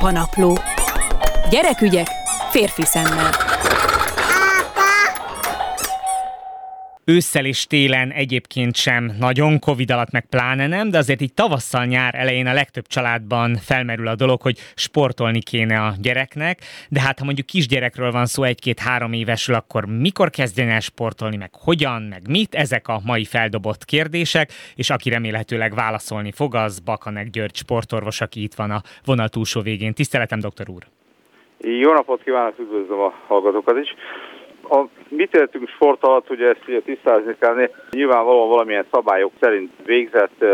Apanapló. Gyerekügyek férfi szemmel. Ősszel és télen egyébként sem nagyon, Covid alatt meg pláne nem, de azért így tavasszal, nyár elején a legtöbb családban felmerül a dolog, hogy sportolni kéne a gyereknek, de hát ha mondjuk kisgyerekről van szó, egy-két-három évesről, akkor mikor kezdjen el sportolni, meg hogyan, meg mit, ezek a mai feldobott kérdések, és aki remélhetőleg válaszolni fog, az Bakanek György sportorvos, aki itt van a vonal túlsó végén. Tiszteletem, doktor úr! Jó napot kívánok, üdvözlöm a hallgatókat is! A, mit értünk sport alatt, ugye ezt ugye tisztázni kell, nyilvánvalóan valamilyen szabályok szerint végzett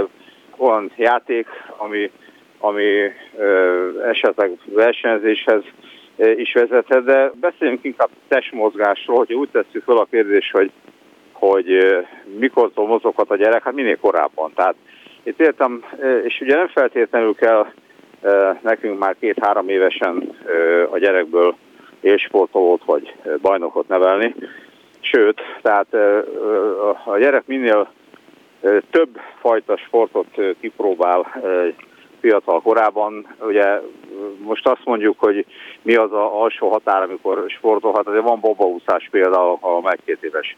olyan játék, ami, ami uh, esetleg versenyzéshez is vezethet, de beszéljünk inkább testmozgásról, hogy úgy tesszük fel a kérdés, hogy, hogy mikor mozoghat a gyerek, hát minél korábban. Tehát itt értem, és ugye nem feltétlenül kell nekünk már két-három évesen a gyerekből élsportolót vagy bajnokot nevelni. Sőt, tehát a gyerek minél több fajta sportot kipróbál fiatal korában. Ugye most azt mondjuk, hogy mi az a alsó határ, amikor sportolhat. Azért van bobaúszás például, a meg két éves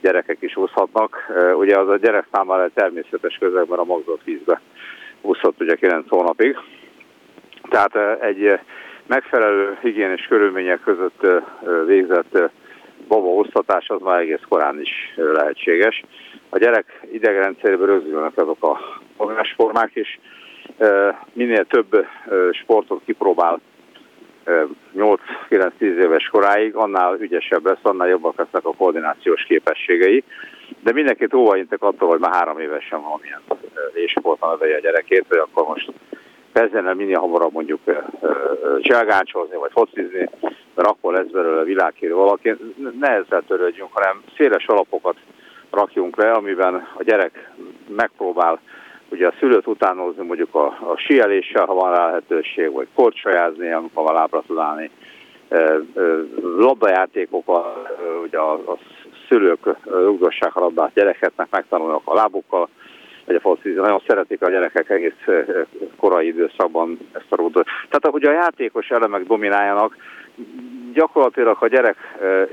gyerekek is úszhatnak. Ugye az a gyerek számára természetes közegben a magzott vízbe úszott ugye 9 hónapig. Tehát egy megfelelő higiénis körülmények között végzett osztatás az már egész korán is lehetséges. A gyerek idegrendszerében rögzülnek azok a fogásformák, és minél több sportot kipróbál 8-9-10 éves koráig, annál ügyesebb lesz, annál jobbak lesznek a koordinációs képességei. De mindenkit óvaintek attól, hogy már három évesen valamilyen sporton nevelje a gyerekét, hogy akkor most kezdjen el minél hamarabb mondjuk cselgáncsozni, vagy focizni, mert akkor lesz belőle világhírű valaki. Ne ezzel törődjünk, hanem széles alapokat rakjunk le, amiben a gyerek megpróbál ugye a szülőt utánozni mondjuk a, a síeléssel, ha van rá lehetőség, vagy korcsolyázni, amikor van lábra tud állni, labdajátékokkal, ugye a, a szülők rugdossák a labdát gyerekeknek, megtanulnak a lábukkal, vagy a focizni. Nagyon szeretik a gyerekek egész korai időszakban ezt a rúdot. Tehát hogy a játékos elemek domináljanak, gyakorlatilag ha a gyerek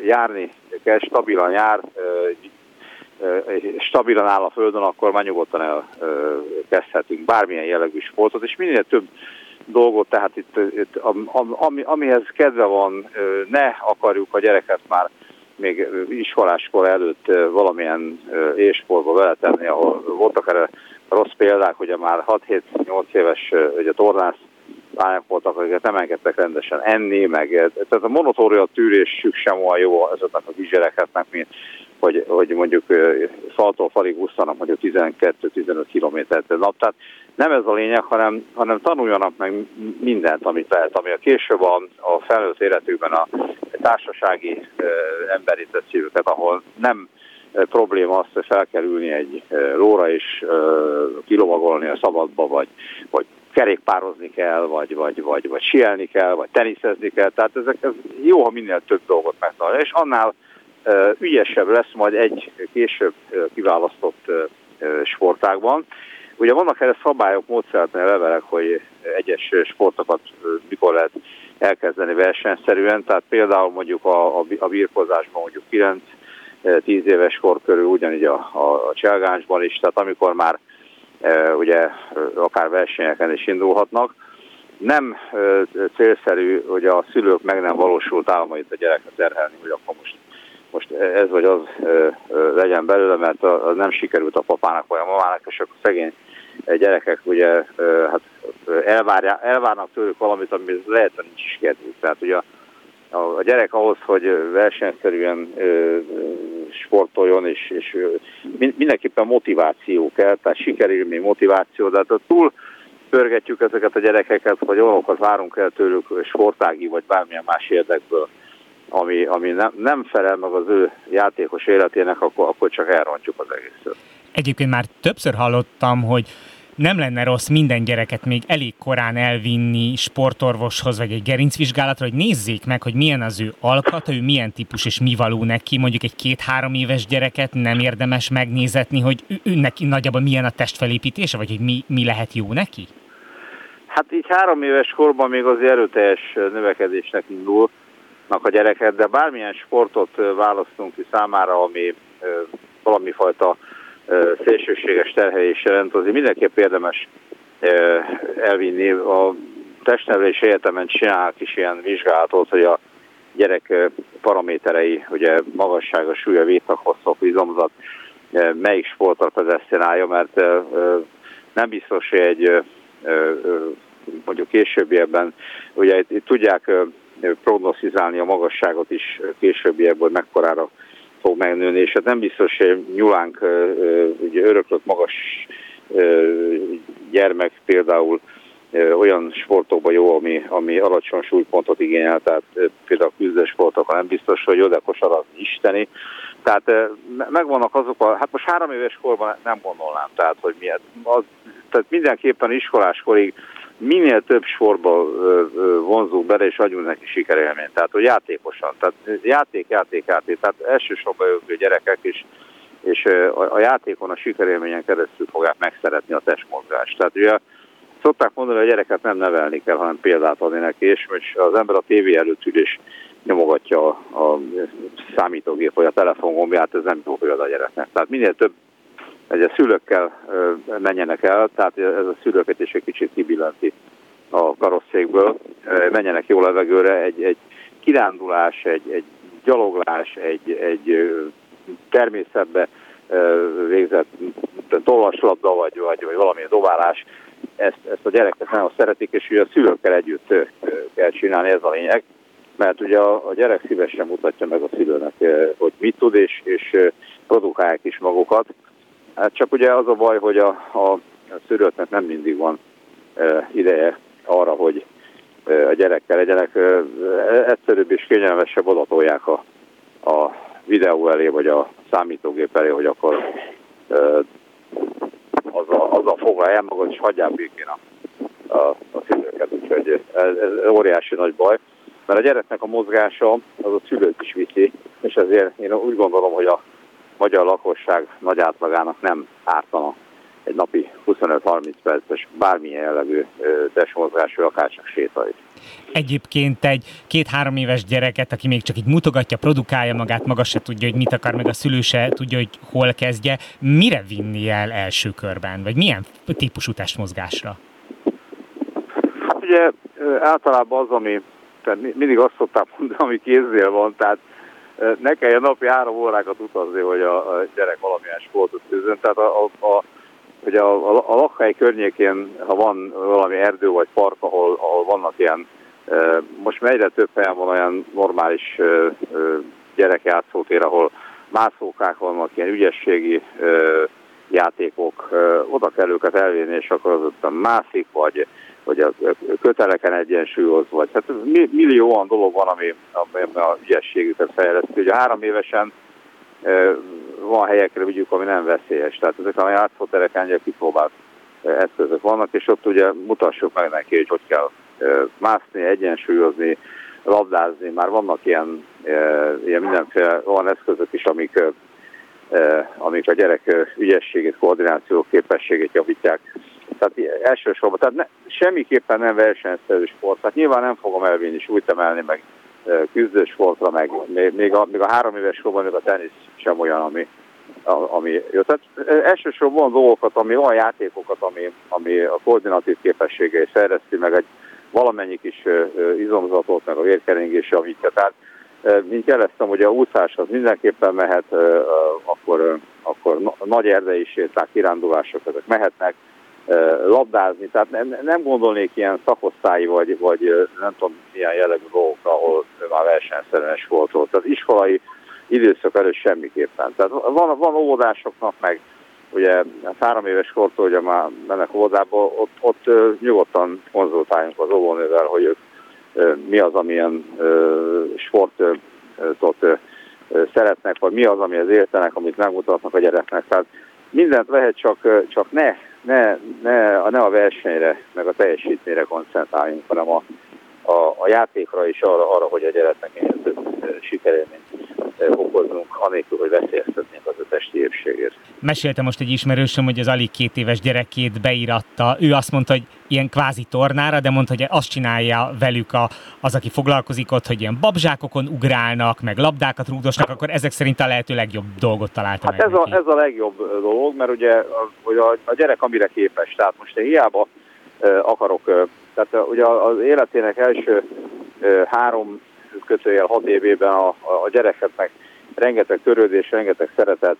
járni kell, stabilan jár, stabilan áll a földön, akkor már nyugodtan elkezdhetünk bármilyen jellegű sportot, és minél több dolgot, tehát itt, itt ami, amihez kedve van, ne akarjuk a gyereket már még iskoláskor előtt valamilyen ésportba beletenni, ahol voltak erre rossz példák, ugye már 6-7-8 éves ugye tornász lányok voltak, akiket nem engedtek rendesen enni, meg tehát a monotória tűrésük sem olyan jó ezeknek a kisgyerekeknek, mint hogy, hogy mondjuk faltól falig úszanak mondjuk 12-15 kilométert nap. Tehát nem ez a lényeg, hanem, hanem tanuljanak meg mindent, amit lehet, ami a később a, a felnőtt életükben a társasági emberi szívüket, ahol nem probléma azt, hogy fel kell ülni egy lóra és kilovagolni a szabadba, vagy, vagy kerékpározni kell, vagy, vagy, vagy, vagy sielni kell, vagy teniszezni kell. Tehát ezek, ez jó, ha minél több dolgot megtanulja, és annál ügyesebb lesz majd egy később kiválasztott sportágban. Ugye vannak erre szabályok, módszertani levelek, hogy egyes sportokat mikor lehet elkezdeni versenyszerűen, tehát például mondjuk a, a, a birkozásban mondjuk 9-10 éves kor körül, ugyanígy a, a, a cselgánsban is, tehát amikor már e, ugye akár versenyeken is indulhatnak. Nem e, célszerű, hogy a szülők meg nem valósult álmait a gyerekre terhelni, hogy akkor most most ez vagy az legyen belőle, mert az nem sikerült a papának vagy a mamának, és akkor szegény gyerekek ugye hát elvárja, elvárnak tőlük valamit, ami lehet, hogy nincs is kedvük. Tehát ugye a, a, a gyerek ahhoz, hogy versenyszerűen sportoljon, és, és mindenképpen motiváció kell, tehát sikerélmény motiváció, de hát túl pörgetjük ezeket a gyerekeket, vagy olyanokat várunk el tőlük sportági, vagy bármilyen más érdekből, ami, ami nem, nem felel meg az ő játékos életének, akkor, akkor csak elrontjuk az egészet. Egyébként már többször hallottam, hogy nem lenne rossz minden gyereket még elég korán elvinni sportorvoshoz, vagy egy gerincvizsgálatra, hogy nézzék meg, hogy milyen az ő alkata, ő milyen típus és mi való neki. Mondjuk egy két-három éves gyereket nem érdemes megnézetni, hogy ő, ő neki nagyjából milyen a testfelépítése, vagy hogy mi, mi lehet jó neki? Hát így három éves korban még az erőteljes növekedésnek indulnak a gyereket, de bármilyen sportot választunk ki számára, ami valami fajta szélsőséges terhelés jelent, azért mindenképp érdemes elvinni. A testnevelési egyetemen csinálnak is ilyen vizsgálatot, hogy a gyerek paraméterei, ugye magassága, súlya, vétaghosszok, izomzat, melyik sportot az eszénálja, mert nem biztos, hogy egy mondjuk későbbiekben, ugye itt, itt tudják prognosztizálni a magasságot is későbbiekben, hogy mekkorára fog megnőni, és hát nem biztos, hogy nyulánk ugye öröklött magas gyermek például olyan sportokban jó, ami, ami alacsony súlypontot igényel, tehát például a küzdősportok, nem biztos, hogy oda kosarazni isteni. Tehát megvannak azok a, hát most három éves korban nem gondolnám, tehát hogy miért. Az, tehát mindenképpen iskoláskorig minél több sportba vonzunk bele, és adjunk neki sikerélményt. Tehát, hogy játékosan. Tehát játék, játék, játék. Tehát elsősorban ők gyerekek, és, és a, játékon, a sikerélményen keresztül fogják megszeretni a testmozgást. Tehát ugye szokták mondani, hogy a gyereket nem nevelni kell, hanem példát adni neki, és az ember a tévé előtt ül és nyomogatja a, számítógép vagy a telefongombját, ez nem jó példa a gyereknek. Tehát minél több hogy a szülőkkel menjenek el, tehát ez a szülőket is egy kicsit kibillenti a karosszékből, menjenek jó levegőre, egy, egy kirándulás, egy, egy gyaloglás, egy, egy természetbe végzett tollaslabda, vagy, vagy, vagy valami dobálás, ezt, ezt a gyerekek nagyon szeretik, és ugye a szülőkkel együtt kell csinálni, ez a lényeg, mert ugye a, a gyerek szívesen mutatja meg a szülőnek, hogy mit tud, és, és produkálják is magukat. Hát csak ugye az a baj, hogy a, a szülőknek nem mindig van e, ideje arra, hogy e, a gyerekkel legyenek. E, egyszerűbb és kényelmesebb odatolják a, a videó elé, vagy a számítógép elé, hogy akkor e, azzal, azzal foglalja magad, és hagyják békén a, a, a szülőket. Úgyhogy ez, ez óriási nagy baj, mert a gyereknek a mozgása az a szülőt is viszi, és ezért én úgy gondolom, hogy a magyar lakosság nagy átlagának nem ártana egy napi 25-30 perces bármilyen jellegű testmozgás, vagy akár csak sétalik. Egyébként egy két-három éves gyereket, aki még csak így mutogatja, produkálja magát, maga se tudja, hogy mit akar, meg a szülő se tudja, hogy hol kezdje, mire vinni el első körben, vagy milyen típusú testmozgásra? Hát ugye általában az, ami tehát mindig azt szoktam mondani, ami kéznél van, tehát ne kelljen napi három órákat utazni, hogy a, a gyerek valamilyen sportot tűzön. Tehát a, a, a, hogy a, a, a lakhely környékén, ha van valami erdő vagy park, ahol, ahol vannak ilyen, most már egyre több helyen van olyan normális gyerekjátszótér, ahol mászókák vannak, ilyen ügyességi játékok, oda kell őket elvinni, és akkor az mászik, vagy vagy a köteleken egyensúlyoz, vagy hát millió olyan dolog van, ami, ami a ügyességüket fejleszti. Ugye három évesen van helyekre vigyük, ami nem veszélyes. Tehát ezek a játszótereken ugye kipróbált eszközök vannak, és ott ugye mutassuk meg neki, hogy hogy kell mászni, egyensúlyozni, labdázni. Már vannak ilyen, ilyen mindenféle olyan eszközök is, amik, amik a gyerek ügyességét, koordináció képességét javítják tehát elsősorban, tehát ne, semmiképpen nem versenyszerű sport. Tehát nyilván nem fogom elvinni súlyt emelni, meg küzdősportra, meg még, még, a, még a három éves korban még a tenisz sem olyan, ami, ami jó. Tehát elsősorban van dolgokat, ami olyan játékokat, ami, ami a koordinatív képességei fejleszti, meg egy valamennyi kis izomzatot, meg a vérkeringés javítja. Tehát mint jeleztem, hogy a úszás az mindenképpen mehet, akkor, akkor nagy erdei séták, kirándulások, ezek mehetnek, labdázni, tehát nem, nem gondolnék ilyen szakosztályi vagy, vagy nem tudom milyen jellegű dolgokra, ahol már versenyszerűen volt. Tehát iskolai időszak előtt semmiképpen. Tehát van, van óvodásoknak meg, ugye három éves kortól ugye már mennek óvodába, ott, ott nyugodtan konzultáljunk az óvónővel, hogy ők mi az, amilyen sportot szeretnek, vagy mi az, amihez értenek, amit megmutatnak a gyereknek. Tehát mindent lehet, csak, csak ne ne, ne, ne a versenyre, meg a teljesítményre koncentráljunk, hanem a, a, a játékra is arra, arra, hogy a gyereknek több sikerélményt okozunk, anélkül, hogy veszélyeztetnénk az ő testi épségért. Mesélte most egy ismerősöm, hogy az alig két éves gyerekét beíratta. Ő azt mondta, hogy ilyen kvázi tornára, de mondta, hogy azt csinálja velük a, az, aki foglalkozik ott, hogy ilyen babzsákokon ugrálnak, meg labdákat rúgdosnak, akkor ezek szerint a lehető legjobb dolgot találta hát meg ez neki. a, ez a legjobb dolog, mert ugye a, hogy a, a gyerek amire képes. Tehát most én hiába akarok, tehát ugye az életének első három kötőjel hat évében a, a gyereket meg rengeteg törődés, rengeteg szeretet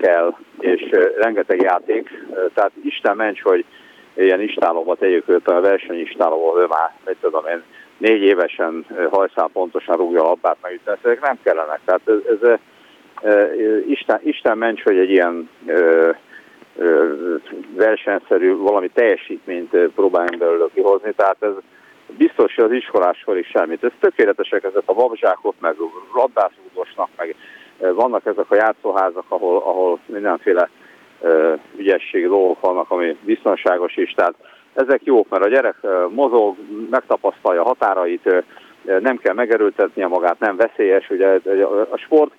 kell, és rengeteg játék. Tehát Isten ments, hogy ilyen istálóba tegyük őt, a versenyistálóba, ő már, mit tudom én, négy évesen hajszál pontosan rúgja a labdát, meg ezek nem kellenek. Tehát ez, ez Isten, Isten ments, hogy egy ilyen ö, ö, versenyszerű valami teljesítményt próbáljunk belőle kihozni, tehát ez biztos, hogy az iskoláskor is semmit. Ez tökéletesek ezek a babzsákok, meg labdászúdosnak, meg vannak ezek a játszóházak, ahol, ahol mindenféle ö, ügyesség dolgok vannak, ami biztonságos is, tehát ezek jók, mert a gyerek mozog, megtapasztalja határait, nem kell megerőltetnie magát, nem veszélyes, ugye a sport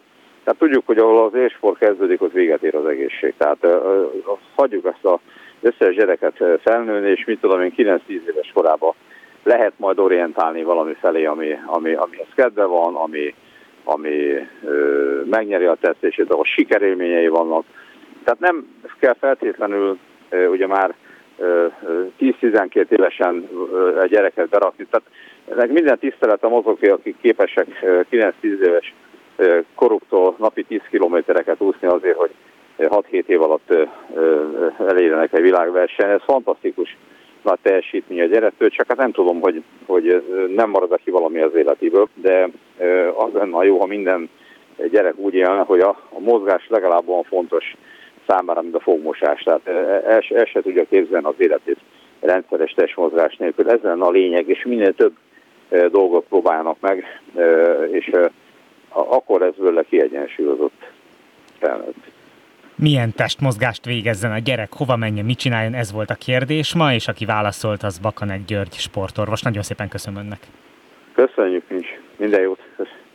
tehát tudjuk, hogy ahol az élsport kezdődik, ott véget ér az egészség. Tehát uh, hagyjuk ezt az összes gyereket felnőni, és mit tudom én, 9-10 éves korában lehet majd orientálni valami felé, ami, ami, amihez kedve van, ami, ami uh, megnyeri a tetszését, ahol sikerélményei vannak. Tehát nem kell feltétlenül uh, ugye már 10-12 évesen egy gyereket berakni. Tehát minden tiszteletem azok, akik képesek 9-10 éves koruktól napi 10 kilométereket úszni azért, hogy 6-7 év alatt elérjenek egy világverseny. Ez fantasztikus nagy teljesítmény a gyerektől, csak hát nem tudom, hogy, hogy nem marad ki valami az életéből, de az lenne jó, ha minden gyerek úgy élne, hogy a, a mozgás legalább olyan fontos számára, mint a fogmosás. Tehát el, el se tudja képzelni az életét rendszeres testmozgás nélkül. Ez lenne a lényeg, és minél több dolgot próbálnak meg, és akkor ez vele kiegyensúlyozott felnőtt. Milyen testmozgást végezzen a gyerek, hova menjen, mit csináljon, ez volt a kérdés ma, és aki válaszolt, az Bakanek György sportorvos. Nagyon szépen köszönöm önnek. Köszönjük, nincs. Minden jót.